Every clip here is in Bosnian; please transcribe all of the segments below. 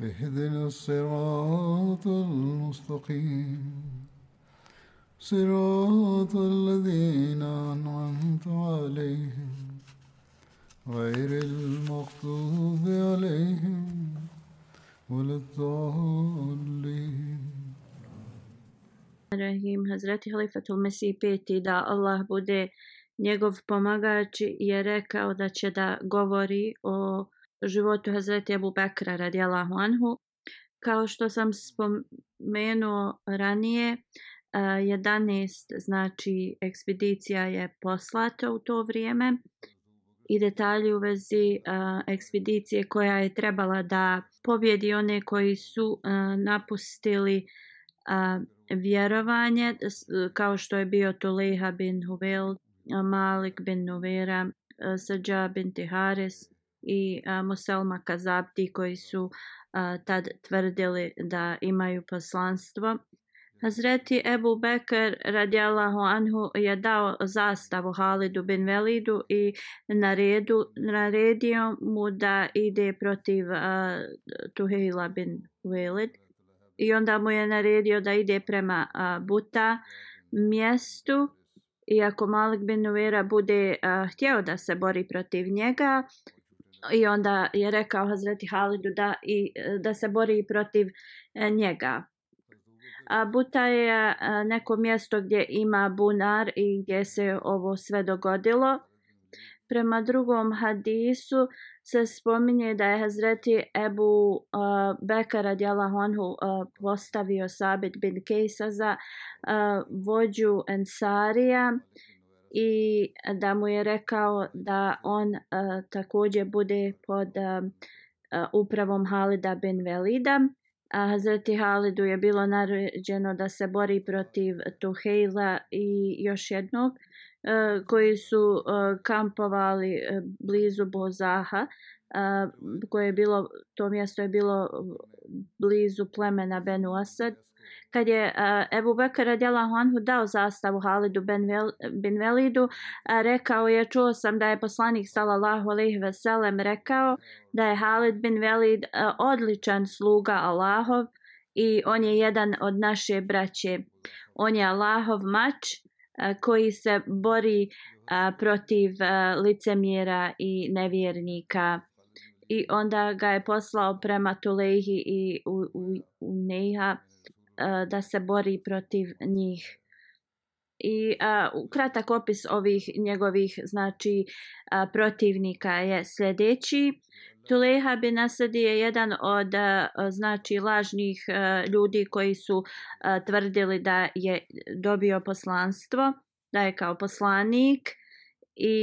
اهدنا الصراط المستقيم صراط الذين أنعمت عليهم غير المغضوب عليهم ولا الضالين Rahim, Hazreti Halifatul Mesih peti da Allah bude njegov pomagač je rekao da će da govori o životu Hazreti Abu Bekra radijallahu anhu. Kao što sam spomenuo ranije, 11 znači ekspedicija je poslata u to vrijeme i detalji u vezi ekspedicije koja je trebala da pobjedi one koji su napustili vjerovanje kao što je bio Tuleha bin Huvel, Malik bin Nuvera, Sađa bin Tiharis i Muselma Kazabti koji su tad tvrdili da imaju poslanstvo. Hazreti Ebu Bekr radijallahu anhu je dao zastavu Halidu bin Velidu i naredu, naredio mu da ide protiv uh, Tuhila bin Velid i onda mu je naredio da ide prema uh, Buta mjestu iako Malik bin Nuvera bude uh, htio da se bori protiv njega i onda je rekao Hazreti Halidu da, i, da se bori protiv e, njega. A Buta je e, neko mjesto gdje ima bunar i gdje se ovo sve dogodilo. Prema drugom hadisu se spominje da je Hazreti Ebu uh, Bekara radijallahu anhu uh, postavio Sabit bin Kejsa za uh, vođu Ensarija i da mu je rekao da on uh, također bude pod uh, upravom Halida bin Velida. A Hazreti Halidu je bilo naređeno da se bori protiv Tuhejla i još jednog uh, koji su kampovali blizu Bozaha koje je bilo to mjesto je bilo blizu plemena Benu Asad kad je e, Ebu Bekar radijallahu anhu dao zastavu Halidu ben, Vel, bin Velidu e, rekao je čuo sam da je poslanik sallallahu alejhi veselem rekao da je Halid bin Velid e, odličan sluga Allahov i on je jedan od naše braće. On je Allahov mač koji se bori protiv licemjera i nevjernika. I onda ga je poslao prema Tulehi i u, u, u Neha da se bori protiv njih. I a, kratak opis ovih njegovih znači a, protivnika je sljedeći. Tuleha bin Asadi je jedan od a, znači lažnih a, ljudi koji su a, tvrdili da je dobio poslanstvo, da je kao poslanik i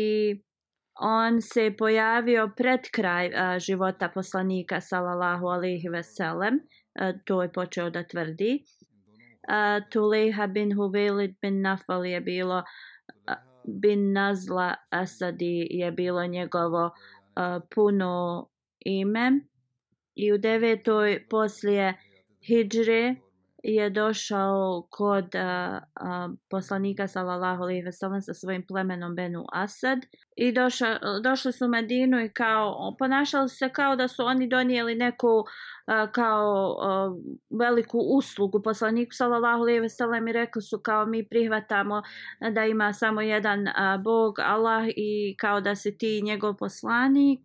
on se pojavio pred kraj a, života poslanika sallallahu alejhi ve sellem to je počeo da tvrdi. Tuleha bin Huvelid bin Nafal je bilo bin Nazla Asadi je bilo njegovo puno ime i u devetoj poslije Hidžre je došao kod a, a, poslanika sallallahu alejhi ve sellem sa svojim plemenom Benu Asad i doša, došli su u Medinu i kao ponašali se kao da su oni donijeli neku a, kao a, veliku uslugu poslaniku sallallahu alejhi ve sellem i rekli su kao mi prihvatamo da ima samo jedan a, bog Allah i kao da si ti njegov poslanik.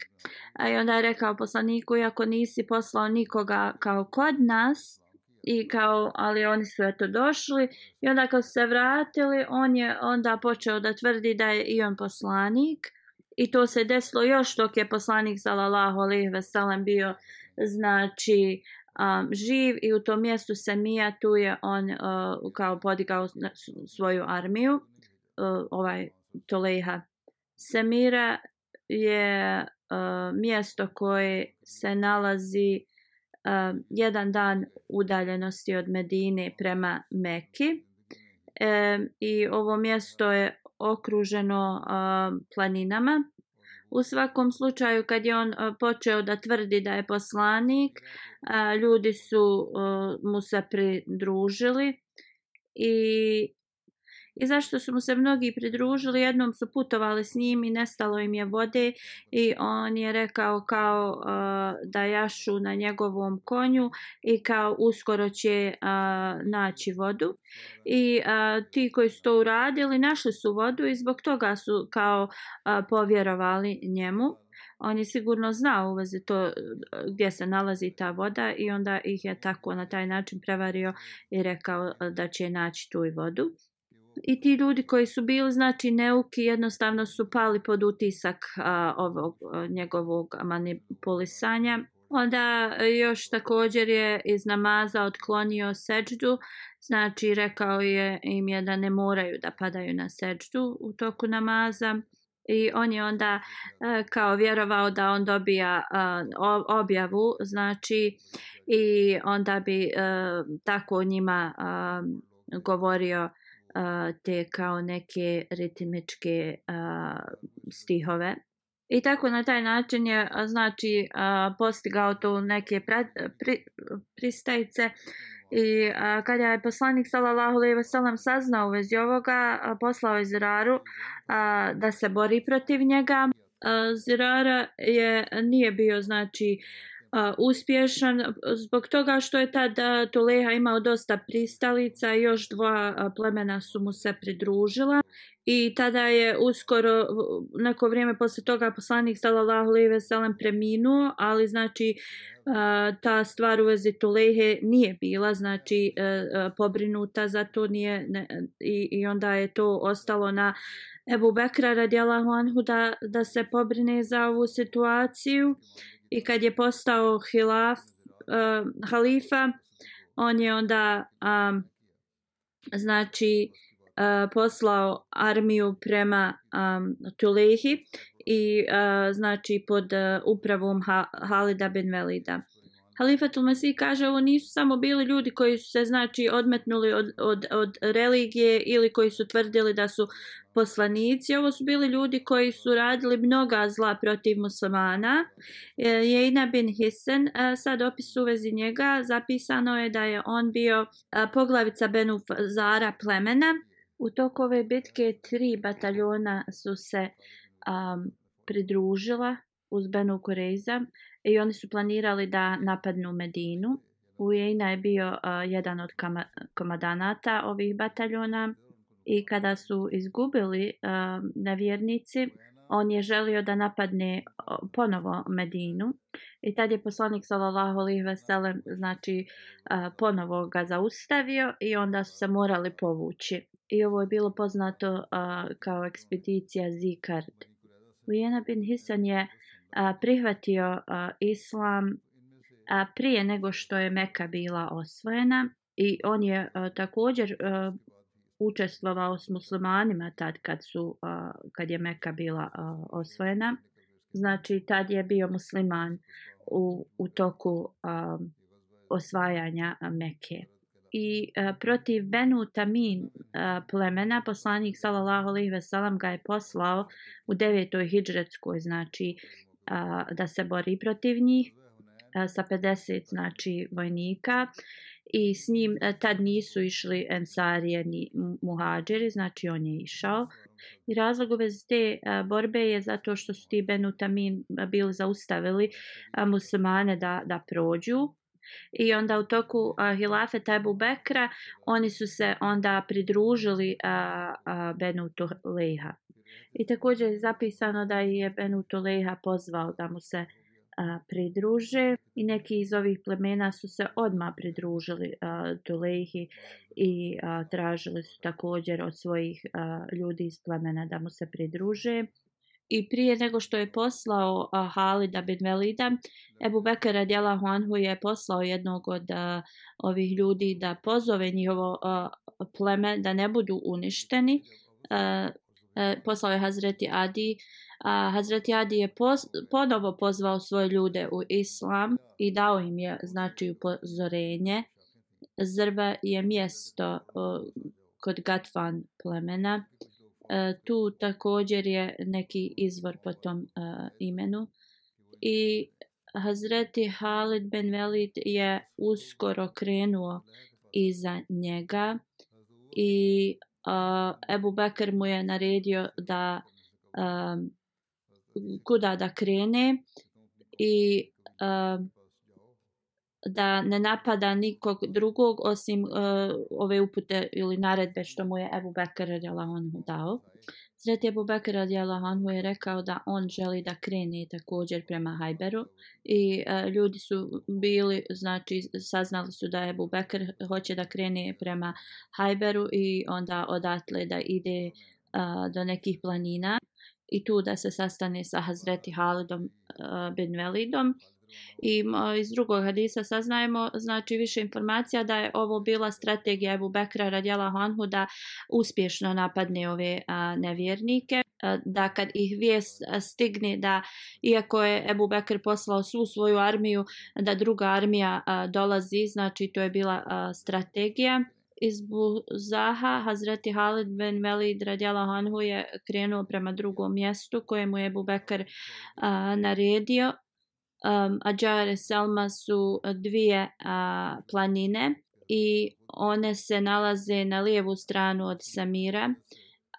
A i onda je rekao poslaniku iako nisi poslao nikoga kao kod nas i kao, ali oni su eto došli. I onda kad su se vratili, on je onda počeo da tvrdi da je i on poslanik. I to se desilo još dok je poslanik sallallahu alejhi ve sellem bio znači um, živ. I u tom mjestu se mija tu je on uh, kao podigao svoju armiju uh, ovaj Toleha. Semira je uh, mjesto koje se nalazi uh, jedan dan udaljenosti od Medine prema Meki. E, I ovo mjesto je okruženo uh, planinama. U svakom slučaju kad je on počeo da tvrdi da je poslanik, ljudi su mu se pridružili i i zašto su mu se mnogi pridružili, jednom su putovali s njim i nestalo im je vode i on je rekao kao uh, da jašu na njegovom konju i kao uskoro će uh, naći vodu. I uh, ti koji su to uradili našli su vodu i zbog toga su kao uh, povjerovali njemu. On je sigurno znao u vezi to gdje se nalazi ta voda i onda ih je tako na taj način prevario i rekao da će naći tu i vodu i ti ljudi koji su bili znači neuki jednostavno su pali pod utisak a, ovog a, njegovog manipulisanja. Onda još također je iz namaza otklonio seđdu, znači rekao je im je da ne moraju da padaju na seđdu u toku namaza. I on je onda kao vjerovao da on dobija objavu, znači i onda bi tako njima govorio te kao neke ritmičke stihove. I tako na taj način je znači postigao to neke pri, pristajice i kada je poslanik sallallahu alejhi ve sellem saznao u vezi ovoga poslao je Ziraru da se bori protiv njega Zirara je nije bio znači uspješan zbog toga što je tad Tuleha imao dosta pristalica i još dva plemena su mu se pridružila. I tada je uskoro neko vrijeme posle toga poslanik sallallahu alejhi ve sellem preminuo ali znači ta stvar u vezi Tulehe nije bila znači e, e, pobrinuta za to nije ne, i, i onda je to ostalo na Ebu Bekra radijallahu anhu da, da se pobrine za ovu situaciju i kad je postao hilaf, uh, halifa, on je onda um, znači uh, poslao armiju prema um, Tulehi i uh, znači pod uh, upravom ha Halida bin Velida. Halifatul Mesih kaže ovo nisu samo bili ljudi koji su se znači odmetnuli od, od, od religije ili koji su tvrdili da su poslanici. Ovo su bili ljudi koji su radili mnoga zla protiv muslimana. E, Jejna bin Hissen, e, sad opis u vezi njega, zapisano je da je on bio e, poglavica Benu Zara plemena. U toku ove bitke tri bataljona su se um, pridružila uz Benu Koreiza i oni su planirali da napadnu Medinu. Ujejna je bio uh, jedan od komadanata ovih bataljona i kada su izgubili uh, nevjernici, on je želio da napadne ponovo Medinu i tad je poslanik sallallahu alejhi ve sellem znači uh, ponovo ga zaustavio i onda su se morali povući. I ovo je bilo poznato uh, kao ekspedicija Zikard. Ujena bin Hisan je uh, prihvatio islam prije nego što je Meka bila osvojena i on je također učestvovao s muslimanima tad kad su uh, kad je Meka bila osvojena. Znači tad je bio musliman u, u toku osvajanja Mekke. I protiv Benu Tamin plemena poslanik sallallahu alejhi ve sellem ga je poslao u 9. hidžretskoj znači a, da se bori protiv njih a, sa 50 znači vojnika i s njim a, tad nisu išli ensarije ni muhađeri, znači on je išao. I razlog ove te e, borbe je zato što su ti Benutamin e, bili zaustavili a, muslimane da, da prođu. I onda u toku uh, hilafe Tebu Bekra oni su se onda pridružili uh, uh, Benu Tuleha. I također je zapisano da je Benu Tuleha pozvao da mu se a, pridruže i neki iz ovih plemena su se odmah pridružili a, Tulehi i a, tražili su također od svojih a, ljudi iz plemena da mu se pridruže. I prije nego što je poslao a, Halida bin Velida, Ebu Bekara radijalahu anhu je poslao jednog od a, ovih ljudi da pozove njihovo a, pleme da ne budu uništeni. a, uh, poslao je Hazreti Adi. a Hazreti Adi je pos, ponovo pozvao svoje ljude u islam i dao im je znači upozorenje. Zrba je mjesto uh, kod Gatvan plemena. E, tu također je neki izvor po tom uh, imenu. I Hazreti Halid ben Velid je uskoro krenuo iza njega i uh, Ebu Bekr mu je naredio da um, kuda da krene i uh, da ne napada nikog drugog osim uh, ove upute ili naredbe što mu je Ebu Bekr dao. Hazreti Sreti Ebu Bekr radijalahu je rekao da on želi da krene također prema Hajberu i e, ljudi su bili, znači saznali su da Ebu Bekr hoće da krene prema Hajberu i onda odatle da ide a, do nekih planina i tu da se sastane sa Hazreti Halidom a, bin Velidom. I iz drugog hadisa saznajemo znači više informacija da je ovo bila strategija Ebu Bekra radjela Honhu da uspješno napadne ove a, nevjernike. Da kad ih vijest stigne da iako je Ebu Bekr poslao svu svoju armiju da druga armija a, dolazi, znači to je bila a, strategija. Iz Buzaha Hazreti Halid ben Velid radjala Hanhu je krenuo prema drugom mjestu kojemu je Ebu Bekr a, naredio um, Ađar i Selma su e, dvije uh, planine i one se nalaze na lijevu stranu od Samira,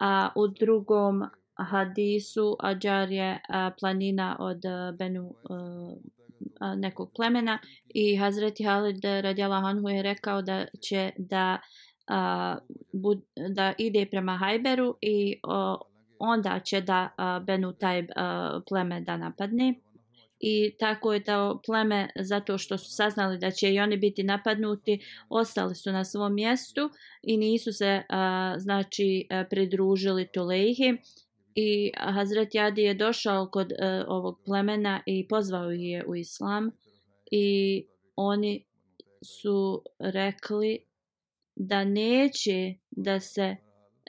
a u drugom hadisu Ađar je a, planina od a, Benu a, nekog plemena i Hazreti Halid radjala Hanhu je rekao da će da, a, bud, da ide prema Hajberu i a, onda će da a, Benu taj a, pleme da napadne i tako je to pleme zato što su saznali da će i oni biti napadnuti ostali su na svom mjestu i nisu se a, znači a, pridružili Tulejhi i Hazret Jadi je došao kod a, ovog plemena i pozvao ih je u islam. I oni su rekli da neće da se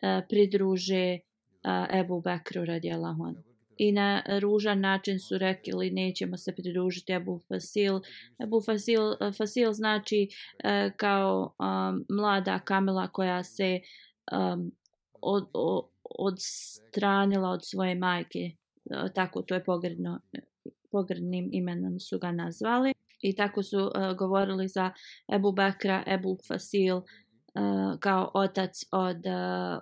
a, pridruže a, Ebu Bekru radijalahu anhu i na ružan način su rekli nećemo se pridružiti Abu Fasil. Abu Fasil, Fasil znači e, kao um, mlada kamela koja se e, um, od, od, odstranila od svoje majke. Tako to je pogredno, pogrednim imenom su ga nazvali. I tako su uh, govorili za Ebu Bekra, Ebu Fasil uh, kao otac od uh,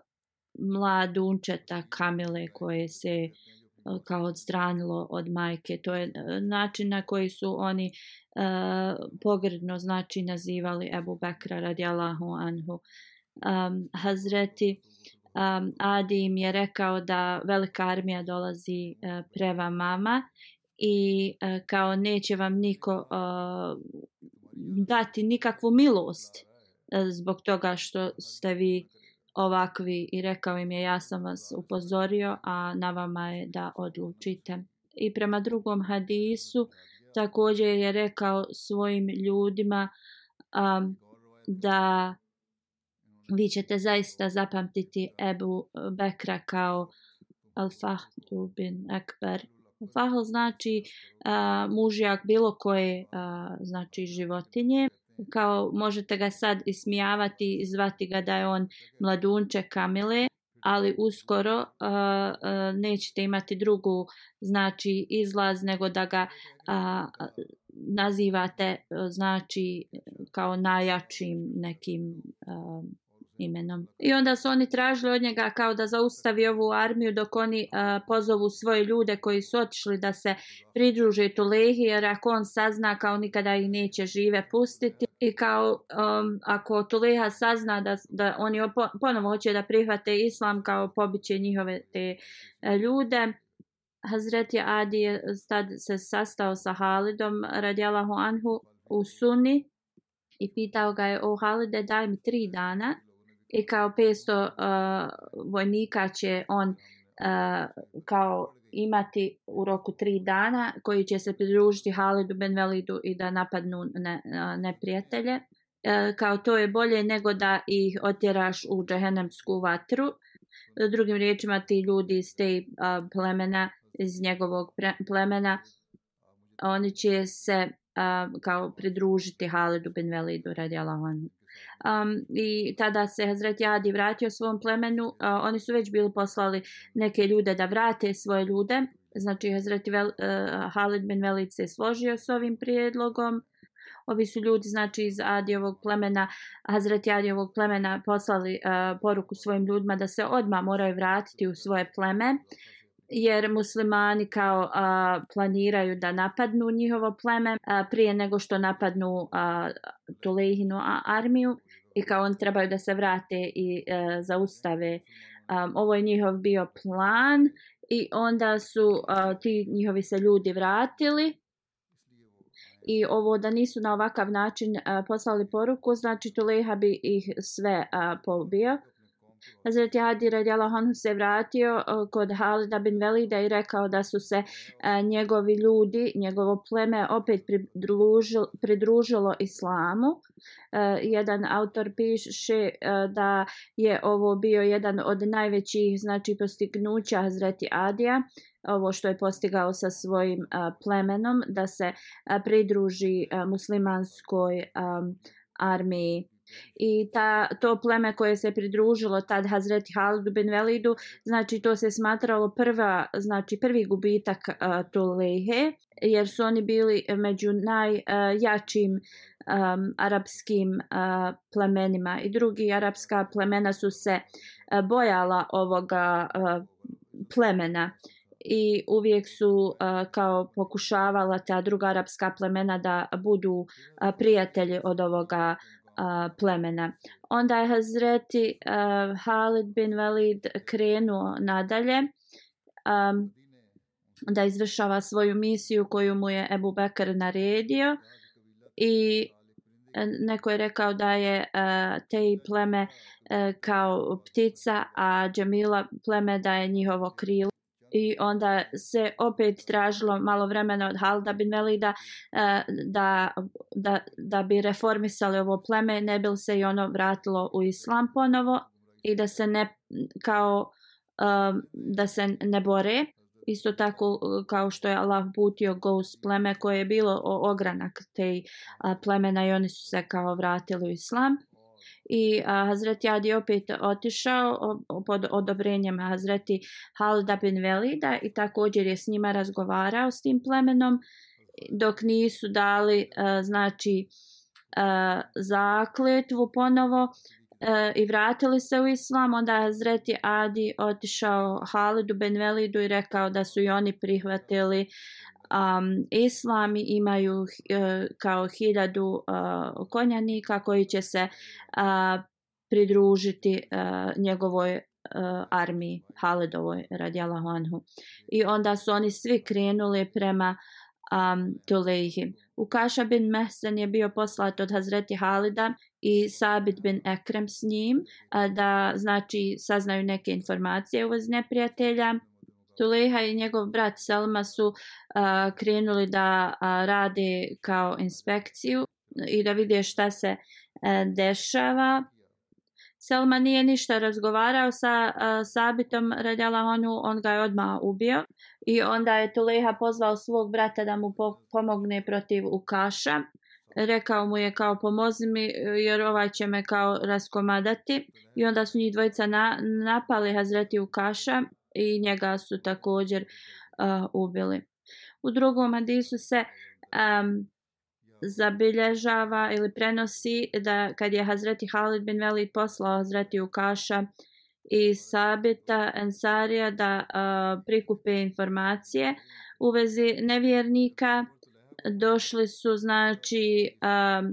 mladunčeta kamile koje se uh, Eh, kao odstranilo od majke. To je eh, način na koji su oni eh, e, pogredno znači nazivali Ebu Bekra radijallahu anhu. Um, Hazreti um, Adi im je rekao da velika armija dolazi uh, prema mama i uh, kao neće vam niko uh, dati nikakvu milost uh, zbog toga što ste vi uh, ovakvi i rekao im je ja sam vas upozorio, a na vama je da odlučite. I prema drugom hadisu također je rekao svojim ljudima um, da vi ćete zaista zapamtiti Ebu Bekra kao Al-Fahdu bin Ekber. Fahl znači uh, mužjak bilo koje uh, znači životinje kao možete ga sad ismijavati i zvati ga da je on mladunče Kamile, ali uskoro uh, uh, nećete imati drugu znači izlaz nego da ga uh, nazivate znači kao najjačim nekim um, imenom. I onda su oni tražili od njega kao da zaustavi ovu armiju dok oni uh, pozovu svoje ljude koji su otišli da se pridruže Tulehi jer ako on sazna kao nikada ih neće žive pustiti i kao um, ako Tuleha sazna da, da oni opo, ponovo hoće da prihvate islam kao pobiće njihove te uh, ljude Hazreti Adi je tad se sastao sa Halidom radijalahu anhu u Sunni i pitao ga je o Halide daj mi tri dana i kao 500 uh, vojnika će on uh, kao imati u roku tri dana koji će se pridružiti Halidu Benvelidu i da napadnu ne, uh, neprijatelje. E, kao to je bolje nego da ih otjeraš u džehennemsku vatru. Drugim riječima ti ljudi iz te uh, plemena, iz njegovog pre, plemena, oni će se uh, kao pridružiti Halidu Benvelidu radi Allahom um, i tada se Hazreti Jadi vratio svom plemenu, uh, oni su već bili poslali neke ljude da vrate svoje ljude, znači Hazreti Vel, uh, Halid bin Velid se složio s ovim prijedlogom, ovi su ljudi znači iz Adijevog plemena, Hazreti Adijevog plemena poslali uh, poruku svojim ljudima da se odmah moraju vratiti u svoje pleme, jer muslimani kao a, planiraju da napadnu njihovo pleme a, prije nego što napadnu a, Tulehinu armiju i kao oni trebaju da se vrate i a, zaustave. A, ovo je njihov bio plan i onda su a, ti njihovi se ljudi vratili i ovo da nisu na ovakav način a, poslali poruku, znači Tuleha bi ih sve a, pobio. Hazreti Adi radijallahu anhu se vratio e, kod Halida bin Velida i rekao da su se e, njegovi ljudi, njegovo pleme opet pridružilo, pridružilo islamu. E, jedan autor piše da je ovo bio jedan od najvećih znači postignuća Hazreti Adija ovo što je postigao sa svojim plemenom da se pridruži muslimanskoj armiji i ta, to pleme koje se pridružilo tad Hazreti Halidu bin Velidu, znači to se smatralo prva, znači prvi gubitak uh, Tulehe, jer su oni bili među najjačim um, arapskim uh, plemenima. I drugi arapska plemena su se uh, bojala ovoga uh, plemena. I uvijek su uh, kao pokušavala ta druga arapska plemena da budu uh, prijatelji od ovoga a, plemena. Onda je Hazreti uh, Halid bin Walid krenuo nadalje um, da izvršava svoju misiju koju mu je Ebu Bekr naredio i e, neko je rekao da je uh, te pleme uh, kao ptica, a Džemila pleme da je njihovo krilo i onda se opet tražilo malo vremena od Halda bin Velida e, da, da, da bi reformisali ovo pleme, ne bi se i ono vratilo u islam ponovo i da se ne kao um, da se ne bore. Isto tako e, kao što je Allah putio Gous pleme koje je bilo ogranak te plemena i oni su se kao vratili u islam i a, Hazreti Adi opet otišao o, pod odobrenjem Hazreti Halda bin Velida i također je s njima razgovarao s tim plemenom dok nisu dali a, znači a, zakletvu ponovo e, i vratili se u islam. Onda Hazreti Adi otišao Halidu bin Velidu i rekao da su i oni prihvatili um, islami imaju uh, kao hiljadu uh, konjanika koji će se uh, pridružiti uh, njegovoj uh, armiji Halidovoj radijalahu anhu. I onda su oni svi krenuli prema um, Tulejhi. Ukaša bin Mehsen je bio poslat od Hazreti Halida i Sabit bin Ekrem s njim uh, da znači saznaju neke informacije uz neprijatelja. Tuleha i njegov brat Selma su a, krenuli da a, rade kao inspekciju i da vide šta se a, dešava. Selma nije ništa razgovarao sa a, Sabitom Radjalahonu, on ga je odmah ubio i onda je Tuleha pozvao svog brata da mu po pomogne protiv Ukaša. Rekao mu je kao pomozi mi jer ovaj će me kao raskomadati i onda su njih dvojica na, napali Hazreti Ukaša i njega su također uh, ubili. U drugom hadisu se um, zabilježava ili prenosi da kad je Hazreti Halid bin Velid poslao Hazreti Ukaša i Sabita Ensarija da uh, prikupe informacije u vezi nevjernika, došli su znači uh,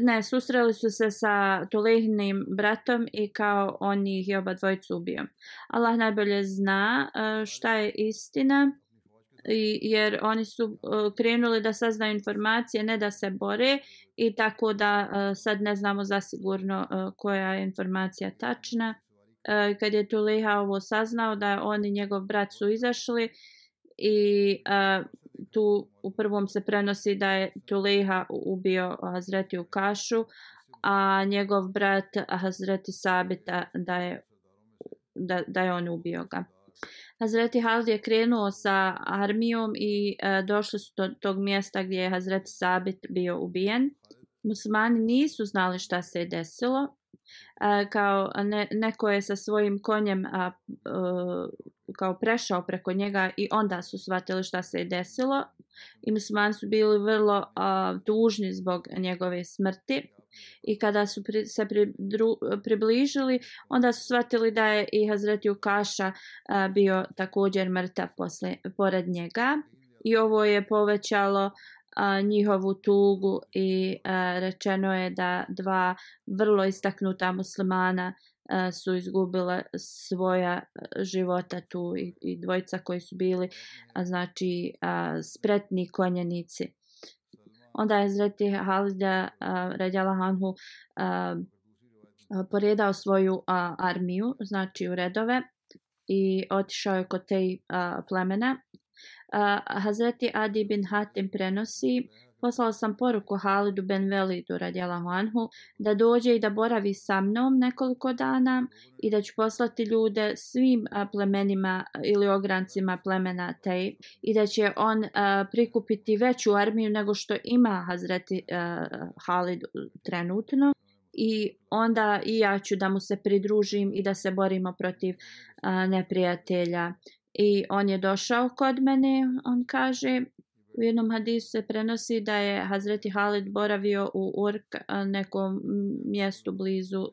ne, susreli su se sa Tulehnim bratom i kao on ih je oba dvojicu ubio. Allah najbolje zna uh, šta je istina jer oni su uh, krenuli da saznaju informacije, ne da se bore i tako da uh, sad ne znamo zasigurno uh, koja je informacija tačna. Kad je Tuleha ovo saznao da on i njegov brat su izašli i tu u prvom se prenosi da je Tuleha ubio Hazreti Ukašu, a njegov brat Hazreti Sabita da je, da, da je on ubio ga. Hazreti Halid je krenuo sa armijom i e, došli su do tog mjesta gdje je Hazreti Sabit bio ubijen. Muslimani nisu znali šta se je desilo. Kao ne, neko je sa svojim konjem a, a, kao prešao preko njega i onda su shvatili šta se je desilo. I muslimani su bili vrlo a, tužni zbog njegove smrti i kada su pri, se pridru, približili, onda su shvatili da je i Hazreti Ukaša a, bio također mrtav posle, pored njega i ovo je povećalo a, njihovu tugu i a, rečeno je da dva vrlo istaknuta muslimana a, su izgubile svoja života tu i, i dvojica koji su bili a, znači a, spretni konjenici onda je Zreti Halida uh, Radjala Hanhu uh, poredao svoju a, armiju, znači u redove i otišao je kod te a, plemena. Uh, Hazreti Adi bin Hatim prenosi Poslao sam poruku Halidu Ben Velidu radjela Anhu da dođe i da boravi sa mnom nekoliko dana i da ću poslati ljude svim plemenima ili ograncima plemena Tej i da će on a, prikupiti veću armiju nego što ima Hazreti a, Halid trenutno i onda i ja ću da mu se pridružim i da se borimo protiv a, neprijatelja. I on je došao kod mene, on kaže, U jednom hadisu se prenosi da je Hazreti Halid boravio u Urk, nekom mjestu blizu uh,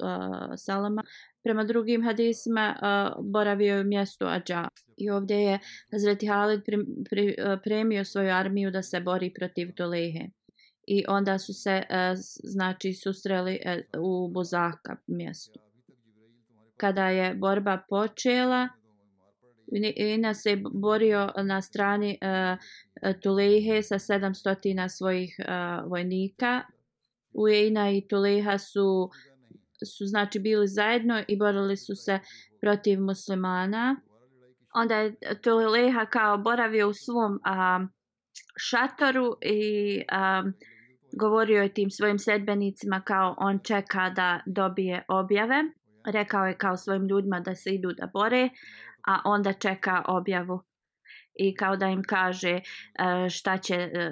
Salama. Prema drugim hadisima uh, boravio je u mjestu Ađa. I ovdje je Hazreti Halid pri, pri, uh, premio svoju armiju da se bori protiv Tolehe. I onda su se uh, znači susreli uh, u Bozaka mjestu. Kada je borba počela, Ina se borio na strani uh, Tulehe sa 700 svojih uh, vojnika. Uejna i Tuleha su, su znači bili zajedno i borili su se protiv muslimana. Onda je Tuleha kao boravio u svom uh, šatoru i uh, govorio je tim svojim sedbenicima kao on čeka da dobije objave. Rekao je kao svojim ljudima da se idu da bore, a onda čeka objavu. I kao da im kaže e, šta će e,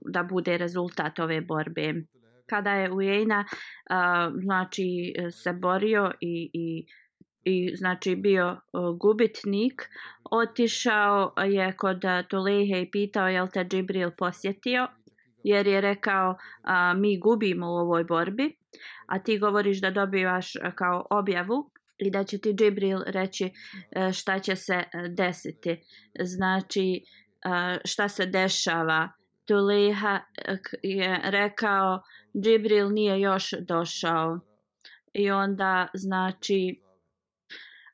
da bude rezultat ove borbe. Kada je Ujejna e, znači se borio i, i, i znači bio gubitnik, otišao je kod Tulehe i pitao je li te Džibril posjetio, jer je rekao a, mi gubimo u ovoj borbi, a ti govoriš da dobivaš kao objavu i da će ti Džibril reći e, šta će se e, desiti. Znači, e, šta se dešava. Tuliha je rekao, Džibril nije još došao. I onda, znači,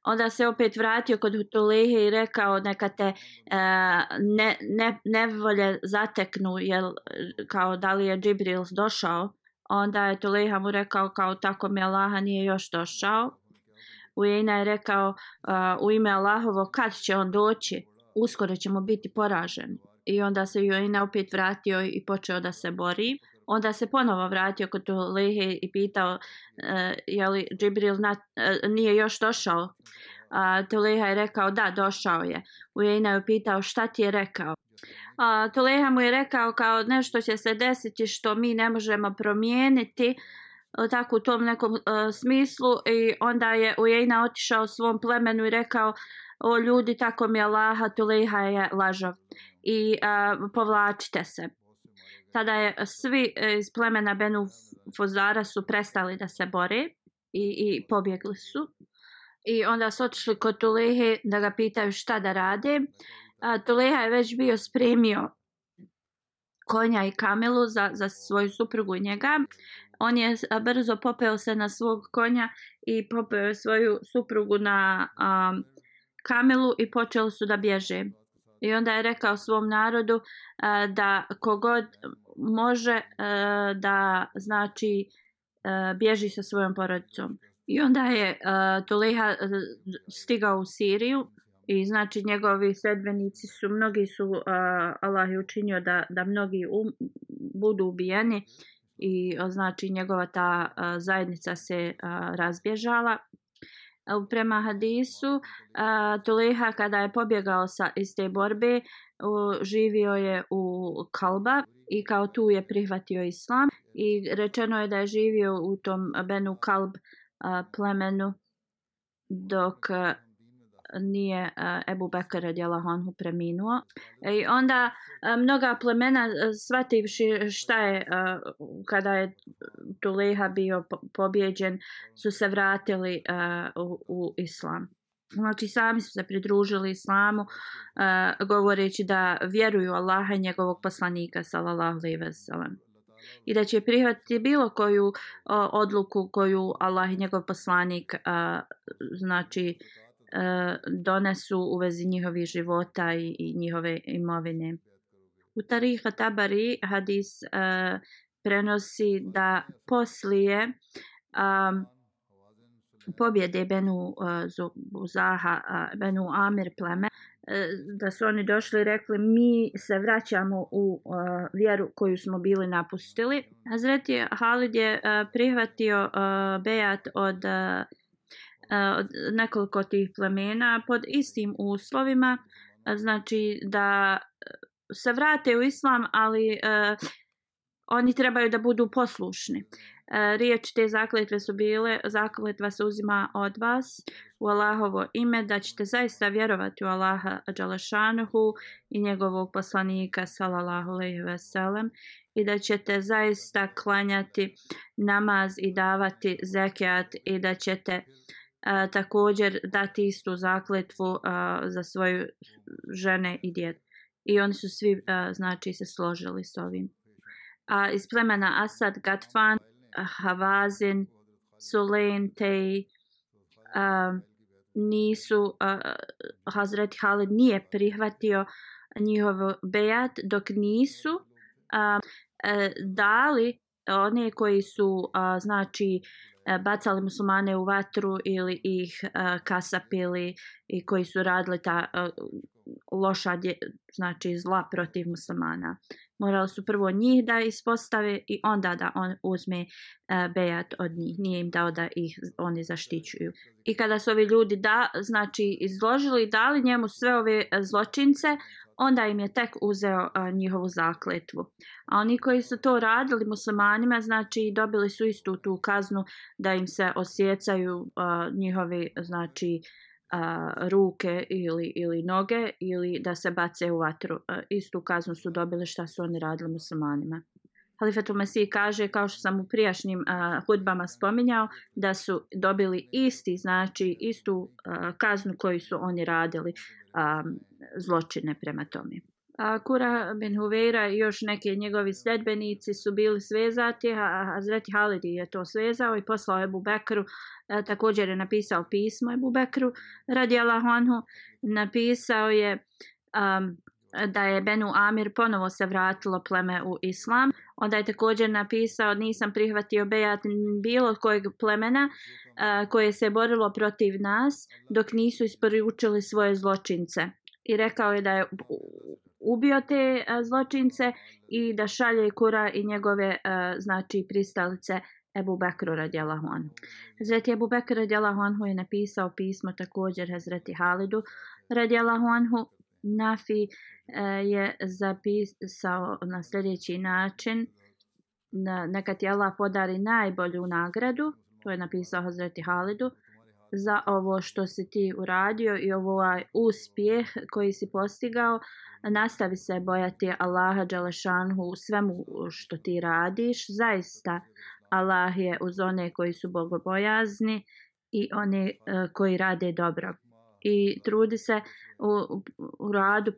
onda se opet vratio kod Tulihe i rekao neka te ne, ne, ne volje zateknu, jel, kao da li je Džibril došao. Onda je Tuleha mu rekao kao tako mi Allaha nije još došao. Ujena je rekao uh, u ime Allahovo kad će on doći, uskoro ćemo biti poraženi. I onda se Ujena opet vratio i počeo da se bori. Onda se ponovo vratio kod Tulehe i pitao uh, je li Džibril na, uh, nije još došao. Uh, Tuleha je rekao da, došao je. Ujena je pitao šta ti je rekao. Uh, Tuleha mu je rekao kao nešto će se desiti što mi ne možemo promijeniti. Eh, tako u tom nekom uh, smislu i onda je Ujejna otišao svom plemenu i rekao o ljudi tako mi je Laha, Tulejha je lažav i uh, povlačite se tada je svi iz plemena Benu Fozara su prestali da se bore i, i pobjegli su. I onda su otišli kod Tulehe da ga pitaju šta da rade. A, Tuleha je već bio spremio konja i kamelu za, za svoju suprugu i njega. On je brzo popeo se na svog konja i popeo svoju suprugu na um, kamelu i počeli su da bježe. I onda je rekao svom narodu uh, da kogod može uh, da znači uh, bježi sa svojom porodicom. I onda je uh, Tuleha uh, stigao u Siriju i znači njegovi sedbenici su, mnogi su, uh, Allah je učinio da, da mnogi um, budu ubijeni i e, znači njegova ta uh, zajednica se uh, razbježala. Prema hadisu, uh, Tuleha kada je pobjegao sa, iz te borbe, uh, živio je u Kalba i kao tu je prihvatio islam i rečeno je da je živio u tom Benu Kalb uh, plemenu dok uh, nije uh, Ebu Bekr radijalahu anhu preminuo. E, I onda uh, mnoga plemena uh, shvativši šta je uh, kada je Tuleha bio pobjeđen su se vratili uh, u, u islam. Znači sami su se pridružili islamu uh, govoreći da vjeruju Allaha i njegovog poslanika sallallahu alejhi ve sellem i da će prihvatiti bilo koju uh, odluku koju Allah i njegov poslanik uh, znači uh, E, donesu u vezi njihovih života i, i njihove imovine. U Tariha Tabari hadis uh, prenosi da poslije um, pobjede Benu uh, Zaha, uh, Benu Amir pleme, uh, da su oni došli i rekli mi se vraćamo u uh, vjeru koju smo bili napustili. Hazreti Halid je uh, prihvatio uh, bejat od uh, od nekoliko tih plemena pod istim uslovima, znači da e, se vrate u islam, ali uh, oni trebaju da budu poslušni. E, Riječ te zakletve su bile, zakletva se uzima od vas u Allahovo ime, da ćete zaista vjerovati u Allaha Đalašanuhu i njegovog poslanika sallallahu alaihi ve sellem i da ćete zaista klanjati namaz i davati zekijat i da ćete uh, a, također dati istu zakletvu a, za svoje žene i djed. I oni su svi, a, znači, se složili s ovim. A iz plemena Asad, Gatfan, Havazin, Sulen, Tej, a, nisu, a, Hazret Halid nije prihvatio njihov bejat dok nisu a, a, dali one koji su, a, znači, E, bacali muslimane u vatru ili ih e, kasapili i koji su radili ta e, loša dje, znači zla protiv muslimana. Morali su prvo njih da ispostave i onda da on uzme uh, bejat od njih. Nije im dao da ih oni zaštićuju. I kada su ovi ljudi da, znači izložili i dali njemu sve ove zločince, onda im je tek uzeo a, njihovu zakletvu. A oni koji su to radili muslimanima, znači dobili su istu tu kaznu da im se osjecaju a, njihovi znači a, ruke ili, ili noge ili da se bace u vatru. A, istu kaznu su dobili šta su oni radili muslimanima. Halifetul Mesih kaže, kao što sam u prijašnjim uh, hudbama spominjao, da su dobili isti, znači istu uh, kaznu koju su oni radili um, zločine prema tome. A Kura bin Huveira i još neki njegovi sledbenici su bili svezati, a Hazreti Halidi je to svezao i poslao Ebu Bekru, također je napisao pismo Ebu Bekru, radi Allahonhu, napisao je um, da je Benu Amir ponovo se vratilo pleme u islam. Onda je također napisao nisam prihvatio bejat bilo kojeg plemena uh, koje se borilo protiv nas dok nisu isporučili svoje zločince. I rekao je da je ubio te uh, zločince i da šalje Kura i njegove uh, znači pristalice Ebu Bekru radijalahu anhu. Hazreti Ebu Bekru radijalahu anhu je napisao pismo također Hazreti Halidu radijalahu anhu Nafi e, je zapisao na sljedeći način na, neka ti Allah podari najbolju nagradu to je napisao Hazreti Halidu za ovo što si ti uradio i ovaj uspjeh koji si postigao. Nastavi se bojati Allaha Đalešanhu u svemu što ti radiš. Zaista Allah je uz one koji su bogobojazni i one e, koji rade dobro. I trudi se u, u radu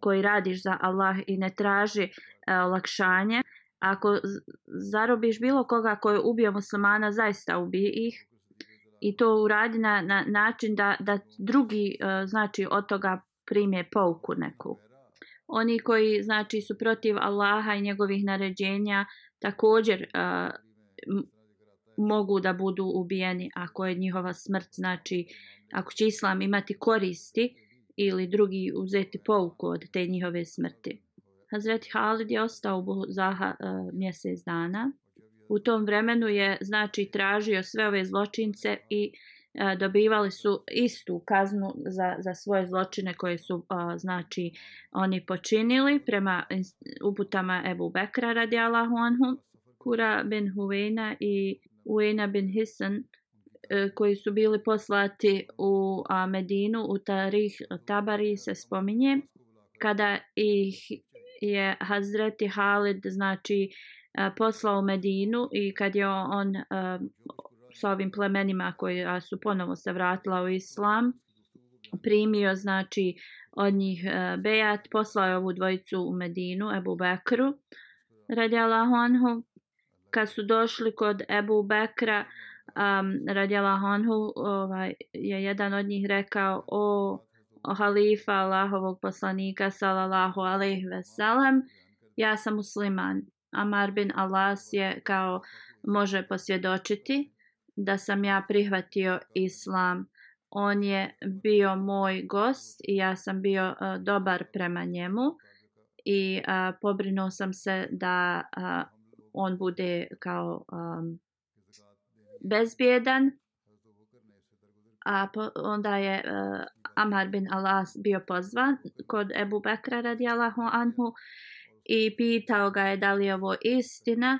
koji radiš za Allah i ne traži e, olakšanje. Ako zarobiš bilo koga koji je ubio muslimana, zaista ubije ih i to uradi na, na način da, da drugi e, znači od toga prime pouku neku. Oni koji znači su protiv Allaha i njegovih naređenja također e, mogu da budu ubijeni ako je njihova smrt znači ako će islam imati koristi ili drugi uzeti pouku od te njihove smrti. Hazreti Halid je ostao u Buzaha uh, e, mjesec dana u tom vremenu je znači tražio sve ove zločince i e, dobivali su istu kaznu za, za svoje zločine koje su a, znači oni počinili prema uputama Ebu Bekra radi Allahu anhu Kura bin Huvena i Uena bin Hisan eh, koji su bili poslati u Medinu u Tarih Tabari se spominje kada ih je Hazreti Halid znači eh, poslao u Medinu i kad je on eh, sa ovim plemenima koji su ponovo se vratila u islam primio znači od njih bejat poslao je ovu dvojicu u Medinu Ebu Bekru radijalahu anhu kad su došli kod Ebu Bekra um, radi Honhu ovaj, je jedan od njih rekao o, o halifa Allahovog poslanika sallallahu alaihi veselam ja sam musliman Amar bin Alas je kao može posvjedočiti da sam ja prihvatio islam. On je bio moj gost i ja sam bio uh, dobar prema njemu i uh, pobrinuo sam se da uh, on bude kao um, bezbjedan. A po, onda je uh, Amar bin Alas bio pozvan kod Ebu Bekra radijalahu anhu i pitao ga je da li je ovo istina.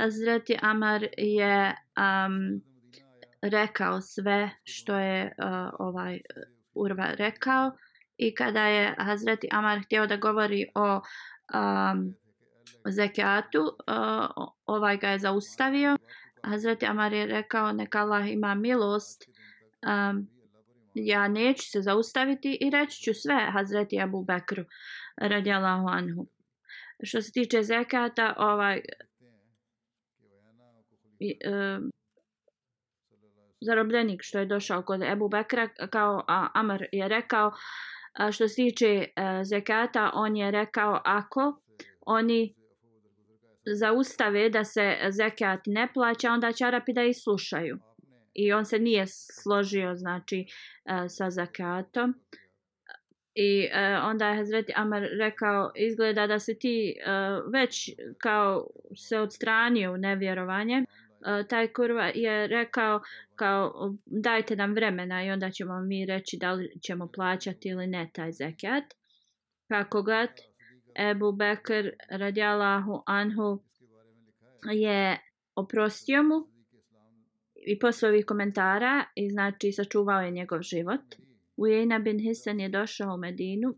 Hazreti Amar je um, rekao sve što je uh, ovaj Urva rekao i kada je Hazreti Amar htio da govori o um, zekijatu, uh, ovaj ga je zaustavio. Hazreti Amar je rekao neka Allah ima milost. Um, ja neću se zaustaviti i reći ću sve Hazreti Abu Bekru radijalahu anhu što se tiče zekata, ovaj, um, zarobljenik što je došao kod Ebu Bekra, kao a, Amr je rekao, a, što se tiče e, uh, zekata, on je rekao ako oni zaustave da se zekat ne plaća, onda će Arapi da ih slušaju. I on se nije složio znači e, sa zakatom. I e, onda je Hazreti Amar rekao, izgleda da se ti e, već kao se odstranio u nevjerovanje. Taj kurva je rekao kao dajte nam vremena i onda ćemo mi reći da li ćemo plaćati ili ne taj zekat. Kako god, Ebu Bekr radijalahu anhu je oprostio mu i posle ovih komentara i znači sačuvao je njegov život. Ujejna bin Hisan je došao u Medinu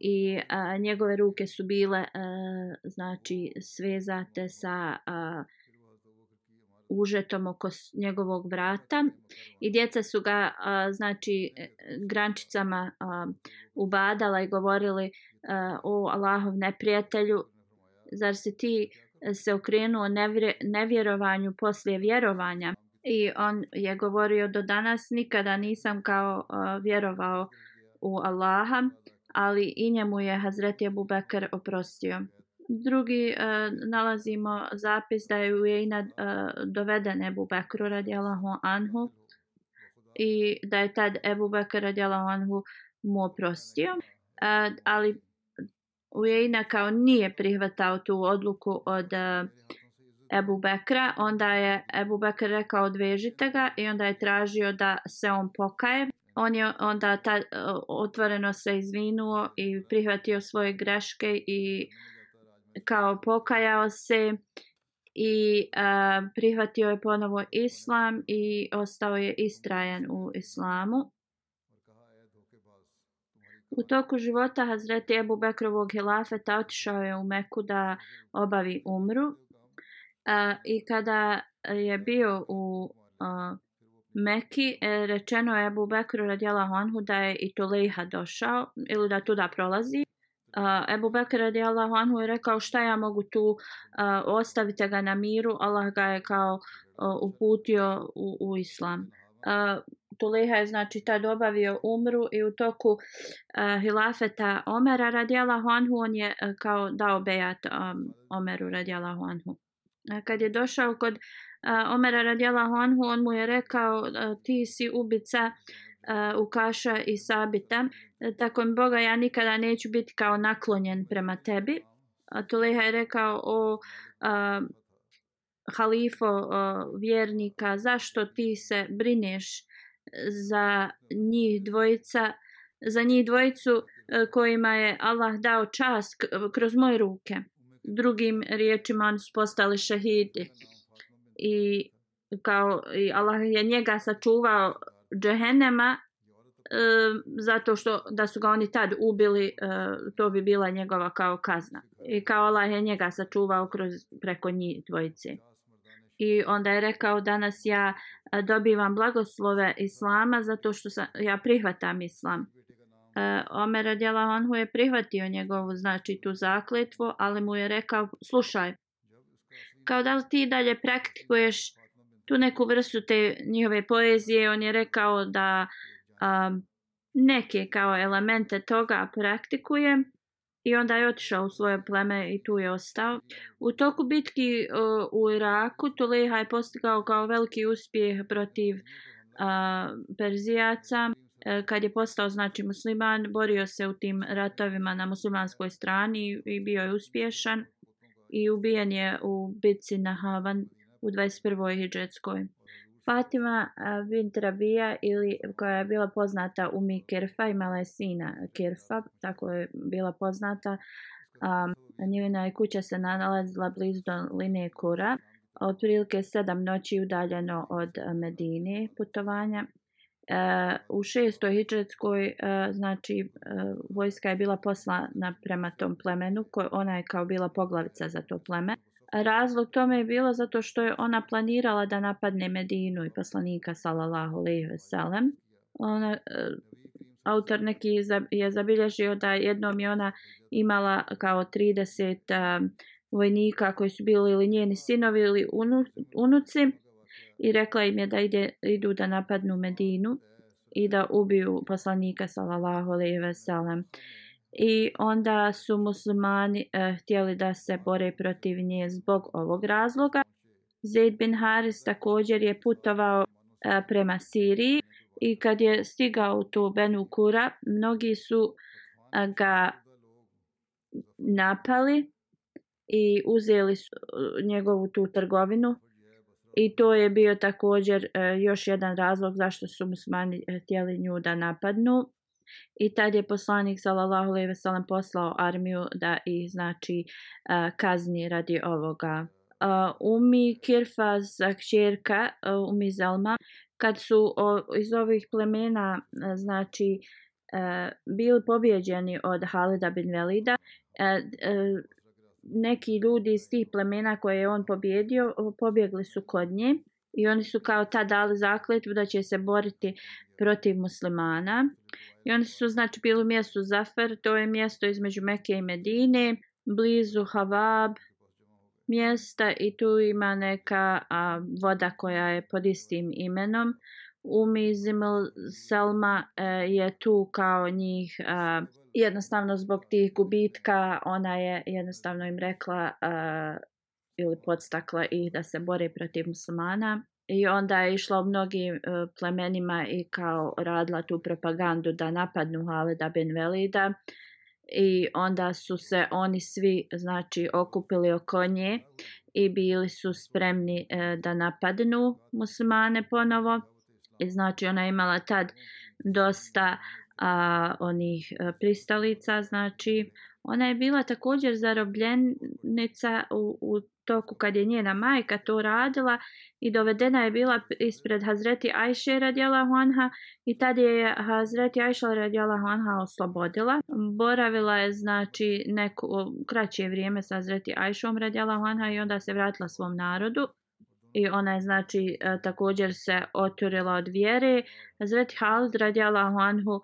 i a, njegove ruke su bile a, znači svezate sa a, užetom oko njegovog vrata i djeca su ga a, znači e, grančicama a, ubadala i govorili a, o Allahov neprijatelju zar se ti e, se okrenuo nevje, nevjerovanju poslije vjerovanja i on je govorio do danas nikada nisam kao a, vjerovao u Allaha, ali i njemu je Hazreti Abu Bakr oprostio. Drugi uh, nalazimo zapis da je Ujejna uh, e, doveden Ebu Bekru radijalahu anhu i da je tad Ebu Bekr radijalahu anhu mu oprostio. Uh, ali Ujejna kao nije prihvatao tu odluku od uh, Ebu Bekra, onda je Ebu Bekr rekao odvežite ga i onda je tražio da se on pokaje. On je onda ta, otvoreno se izvinuo i prihvatio svoje greške i kao pokajao se i uh, prihvatio je ponovo islam i ostao je istrajan u islamu. U toku života Hazreti Ebu Bekrovog hilafeta otišao je u Meku da obavi umru. Uh, I kada je bio u uh, Meki, e, rečeno je Ebu Bekru radijala Honhu da je i Tulejha došao ili da tuda prolazi. Uh, Ebu Bekr radijallahu anhu je rekao šta ja mogu tu uh, ostavite ga na miru? Allah ga je kao uh, uputio u, u islam. Uh, Tuleha je znači tad obavio umru i u toku uh, hilafeta Omera radijallahu anhu on je uh, kao dao bejat um, Omeru radijallahu anhu. Uh, kad je došao kod uh, Omera radijallahu anhu on mu je rekao uh, ti si ubica uh, uh, Ukaša i Sabita. E, tako mi Boga, ja nikada neću biti kao naklonjen prema tebi. A Tuleha je rekao o uh, halifo uh, vjernika, zašto ti se brineš za njih dvojica, za njih dvojicu uh, kojima je Allah dao čast kroz moje ruke. Drugim riječima oni su postali šahidi. I kao i Allah je njega sačuvao džehennema e, zato što da su ga oni tad ubili e, to bi bila njegova kao kazna. I kao Allah je njega sačuvao kroz preko njih dvojice. I onda je rekao danas ja eh, dobivam blagoslove islama zato što sam, ja prihvatam islam. E, Omer radjela Honhu je prihvatio njegovu znači tu zakletvu ali mu je rekao slušaj kao da li ti dalje praktikuješ tu neku vrstu te njihove poezije. On je rekao da um, neke kao elemente toga praktikuje i onda je otišao u svoje pleme i tu je ostao. U toku bitki uh, u Iraku Tuleha je postigao kao veliki uspjeh protiv uh, Perzijaca. E, kad je postao znači musliman, borio se u tim ratovima na muslimanskoj strani i bio je uspješan i ubijen je u bitci na Havan u 21. hijđetskoj. Fatima bint Rabija ili koja je bila poznata u Mi Kirfa, imala je sina Kirfa, tako je bila poznata. Um, njena je kuća se nalazila blizu do linije Kura, otprilike sedam noći udaljeno od Medine putovanja. E, u šestoj hijđetskoj e, znači e, vojska je bila poslana prema tom plemenu, koja ona je kao bila poglavica za to pleme. Razlog tome je bilo zato što je ona planirala da napadne Medinu i poslanika sallallahu alejhi ve sellem. Ona e, autor neki je zabilježio da jednom je ona imala kao 30 e, vojnika koji su bili ili njeni sinovi ili unu, unuci i rekla im je da ide, idu da napadnu Medinu i da ubiju poslanika sallallahu alejhi ve sellem i onda su muslimani e, htjeli da se bore protiv nje zbog ovog razloga. Zaid bin Haris također je putovao e, prema Siriji i kad je stigao u tu Benu Kura, mnogi su e, ga napali i uzeli su e, njegovu tu trgovinu i to je bio također e, još jedan razlog zašto su muslimani e, htjeli nju da napadnu. I tad je poslanik sallallahu alejhi ve sellem poslao armiju da ih znači kazni radi ovoga. Umi Kirfaz kćerka Umi Zelma kad su iz ovih plemena znači bili pobjeđeni od Halida bin Velida neki ljudi iz tih plemena koje je on pobjedio pobjegli su kod nje i oni su kao ta dali zakletvu da će se boriti protiv muslimana. I oni su znači bili u mjestu Zafer, to je mjesto između Mekke i Medine, blizu Havab mjesta i tu ima neka a, voda koja je pod istim imenom. Umi Zimil Selma e, je tu kao njih a, jednostavno zbog tih gubitka ona je jednostavno im rekla a, ili podstakla ih da se bore protiv muslimana. I onda je išla u mnogim e, plemenima i kao radila tu propagandu da napadnu Haleda bin Velida. I onda su se oni svi znači okupili oko nje i bili su spremni e, da napadnu muslimane ponovo. I znači ona je imala tad dosta a, onih e, pristalica znači Ona je bila također zarobljenica u, u toku kad je njena majka to radila i dovedena je bila ispred Hazreti Ajše radjela Honha i tad je Hazreti Ajša radjela Honha oslobodila. Boravila je znači neko kraće vrijeme sa Hazreti Ajšom radjela Honha i onda se vratila svom narodu i ona je znači e, također se otvorila od vjere. Hazreti Halid radijalahu anhu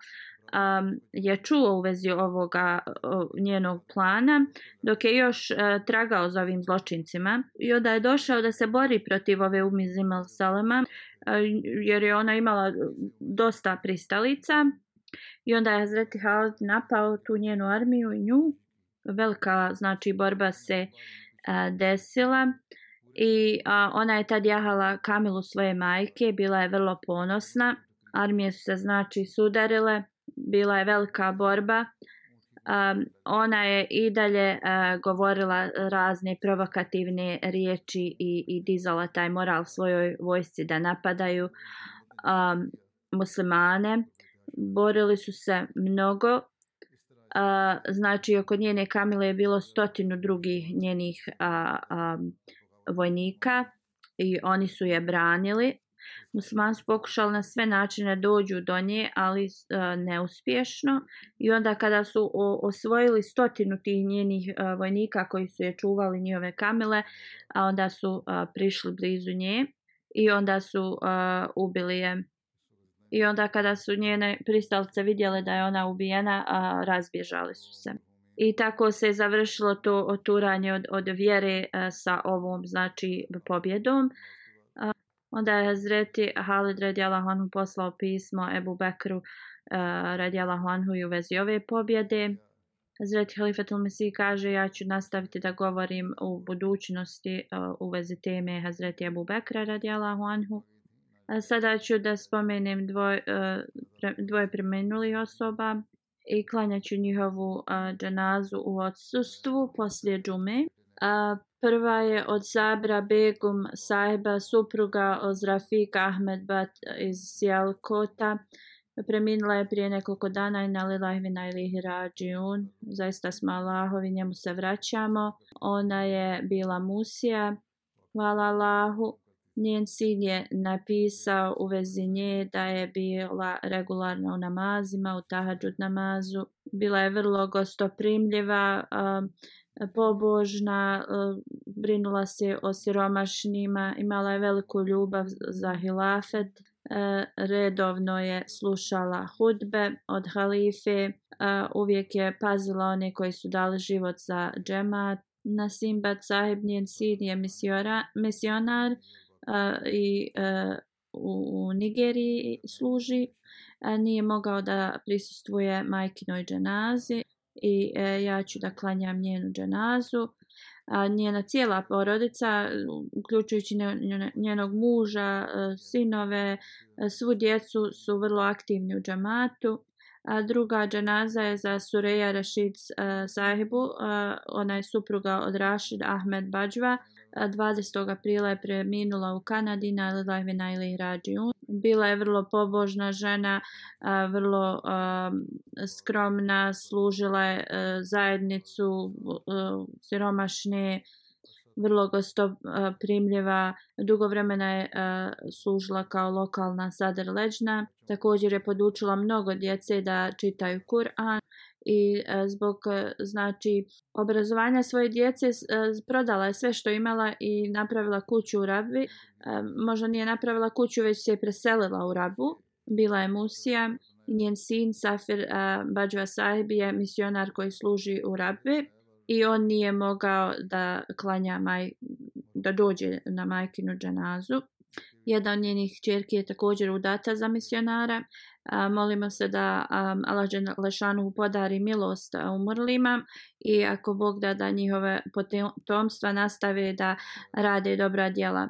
um, je čuo u vezi ovoga uh, njenog plana, dok je još uh, tragao za ovim zločincima. I onda je došao da se bori protiv ove umizima Salema, uh, e, jer je ona imala dosta pristalica. I onda je Hazreti Halid napao tu njenu armiju i nju. Velika znači borba se uh, desila. I uh, ona je tad jahala Kamilu svoje majke, bila je vrlo ponosna. Armije su se znači sudarile bila je velika borba. Um, ona je i dalje uh, govorila razne provokativne riječi i, i dizala taj moral svojoj vojsci da napadaju um, muslimane. Borili su se mnogo. Uh, znači, oko njene kamile je bilo stotinu drugih njenih uh, um, vojnika i oni su je branili muslimani su pokušali na sve načine dođu do nje, ali e, neuspješno. I onda kada su o, osvojili stotinu tih njenih e, vojnika koji su je čuvali njihove kamile, a onda su e, prišli blizu nje i onda su e, ubili je. I onda kada su njene pristalice vidjele da je ona ubijena, a, razbježali su se. I tako se je završilo to oturanje od, od vjere uh, sa ovom znači pobjedom. Onda je Hazreti Halid radijalahu anhu poslao pismo Ebu Bekru eh, uh, radijalahu anhu u vezi ove pobjede. Hazreti Halifatul Mesih kaže ja ću nastaviti da govorim u budućnosti uh, u vezi teme Hazreti Ebu Bekra radijalahu anhu. A sada ću da spomenem dvoj, uh, eh, pre, dvoje premenulih osoba i klanjaću njihovu uh, džanazu u odsustvu poslije džume. Uh, Prva je od Sabra Begum sahiba supruga od Rafika Ahmed Bat iz Sjelkota. Preminula je prije nekoliko dana i nalila je vina ili hirađiun. Zaista smo Allahovi, njemu se vraćamo. Ona je bila Musija. Hvala Allahu. Njen sin je napisao u vezi nje da je bila regularna u namazima, u tahadžud namazu. Bila je vrlo gostoprimljiva. Um, pobožna, e, brinula se o siromašnima, imala je veliku ljubav za hilafet, e, redovno je slušala hudbe od halife, uvijek je pazila one koji su dali život za džemat. Nasimbat sahib njen sin je misionar e, i u Nigeriji služi. Nije mogao da prisustuje majkinoj dženazi i e, ja ću da klanjam njenu dženazu. A, njena cijela porodica, uključujući njenog muža, e, sinove, e, svu djecu su vrlo aktivni u džamatu. A druga dženaza je za Sureja Rashid e, sahibu, e, ona je supruga od Rashid Ahmed Bajva. 20. aprila je preminula u Kanadi na Lilajvina ili Rađiju. Bila je vrlo pobožna žena, vrlo skromna, služila je e, zajednicu e, siromašne, vrlo gostoprimljiva. E, Dugo vremena je služila kao lokalna sadrleđna. Također je podučila mnogo djece da čitaju Kur'an i e, zbog e, znači obrazovanja svoje djece e, prodala je sve što imala i napravila kuću u Rabi. E, možda nije napravila kuću, već se je preselila u Rabu. Bila je Musija i njen sin Safir e, Bađva Sahib je misionar koji služi u Rabi i on nije mogao da klanja maj, da dođe na majkinu džanazu. Jedan od njenih čerki je također udata za misionara. A, molimo se da um, Allah Lešanu podari milost umrlima i ako Bog da da njihove potomstva nastave da rade dobra djela.